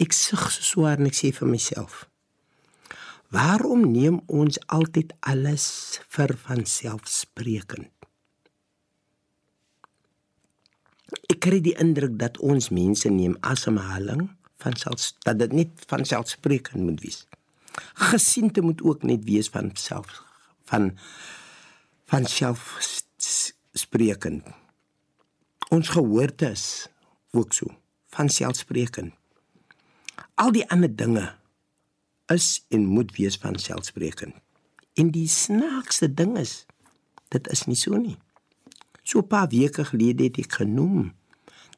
ek sug so swaar en ek sê vir myself: Waarom neem ons altyd alles vir van selfsprekend? Ek kry die indruk dat ons mense neem asemhaling van selfs dat dit net van selfsprekend moet wees gesiente moet ook net wees van self van van self sprekend. Ons gehoorde is ook so van selfsprekend. Al die ander dinge is en moet wees van selfsprekend. En die snaakste ding is dit is nie so nie. So 'n paar weke gelede het ek genoem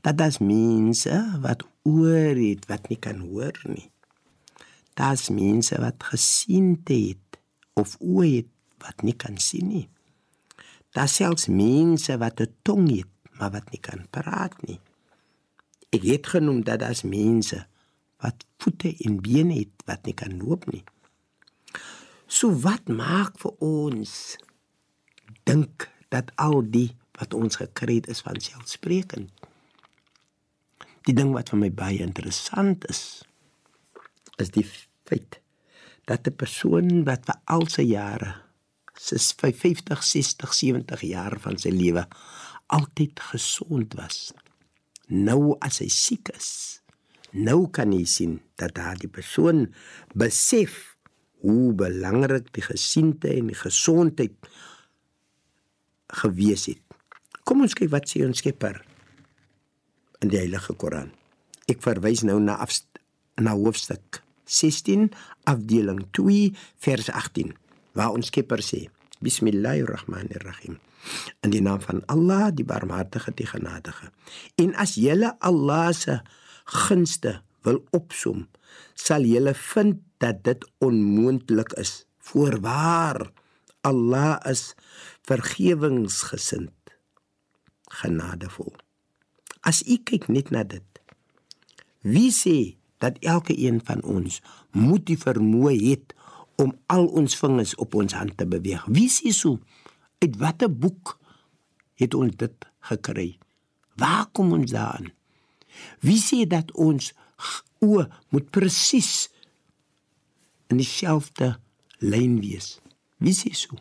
dat dit mense wat oor het wat nie kan hoor nie. Daar's mense wat gesien het of oë het wat nie kan sien nie. Daar's selfs mense wat 'n tong het, maar wat nie kan praat nie. Ek het genoem dat daar's mense wat voete en bene het wat nie kan loop nie. So wat maak vir ons dink dat al die wat ons gekry het is van selfsprekend? Die ding wat vir my baie interessant is, is die feit dat 'n persoon wat vir al sy jare, sis 50, 60, 70 jaar van sy lewe altyd gesond was. Nou as hy siek is, nou kan hy sien dat daardie persoon besef hoe belangrik die gesiente en die gesondheid gewees het. Kom ons kyk wat sê ons Skepper in die Heilige Koran. Ek verwys nou na af, na hoofstuk 16 afdeling 2 vers 18 waar ons Skepper sê Bismillahirrahmanirrahim in die naam van Allah die barmhartige die genadige en as julle Allah se gunste wil opsom sal julle vind dat dit onmoontlik is voorwaar Allah is vergewensgesind genadevol as u kyk net na dit wie sê dat elke een van ons moet die vermoë het om al ons vingers op ons hand te beweeg. Wie sê so? Uit watter boek het ons dit gekry? Waar kom ons daaraan? Wie sê dat ons o moet presies in dieselfde lyn wees? Wie sê so?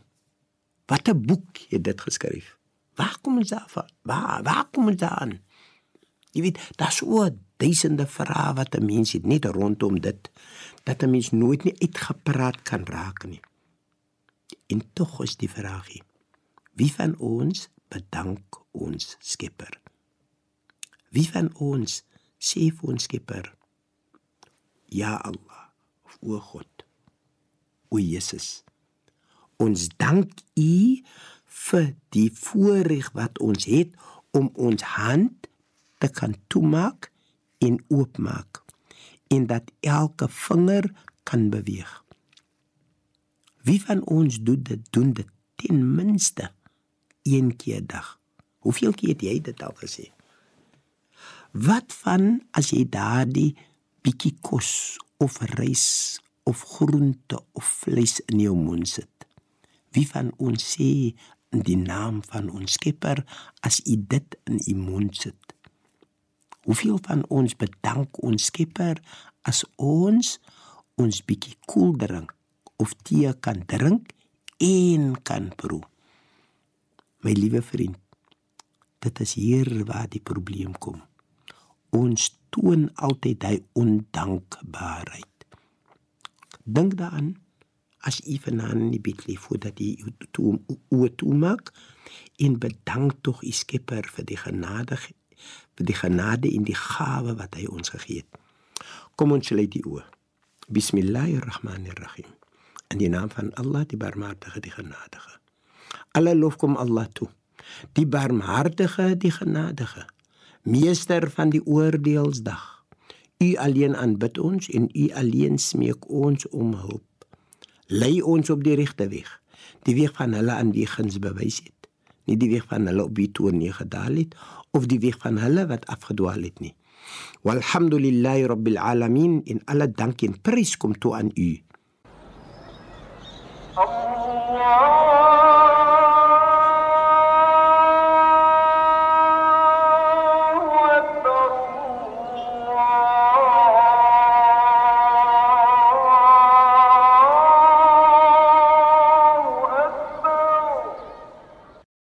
Watter boek het dit geskryf? Waar kom ons daarvan? Waar waar kom ons daaraan? Jy weet, daar's o duisende vrae wat 'n mens het net rondom dit dat 'n mens nooit nie uitgepraat kan raak nie. En tog is die vraagie: Wie van ons bedank ons Skepper? Wie van ons sê vir ons Skepper: Ja Allah, of o God, o Jesus, ons dank U vir die voorreg wat ons het om ons hand te kan toemaak en oopmaak en dat elke vinger kan beweeg. Wie van ons doen dit doen dit ten minste een keer dag? Hoeveel keer het jy dit al gesê? Wat van as jy daardie bietjie kos of rys of groente of vleis in jou mond sit? Wie van ons sê in die naam van ons Skepper as u dit in u mond sit? Hoeveel van ons bedank ons Skepper as ons ons bietjie koel drink of tee kan drink en kan proe. My liewe vriend, dit is hier waar die probleem kom. Ons toon altyd hy ondankbaarheid. Dink daaraan as u vanaand in die bid lê voordat u o toe maak en bedank tog u Skepper vir die genade vir die genade en die gawe wat hy ons gegee het. Kom ons lê die oë. Bismillahirrahmanirrahim. In die naam van Allah, die Barmhartige, die Genadige. Alle lof kom Allah toe. Die Barmhartige, die Genadige, meester van die oordeelsdag. U alleen aanbid ons en U alleen smeek ons om hulp. Lei ons op die regte weg, die weg van hulle aan wie guns bewys het, nie die weg van hulle op wie toe nie gedaal het of die weg van hulle wat afgedwaal het nie. Walhamdulillahi rabbil alamin in alle dank en prys kom toe aan U. Allah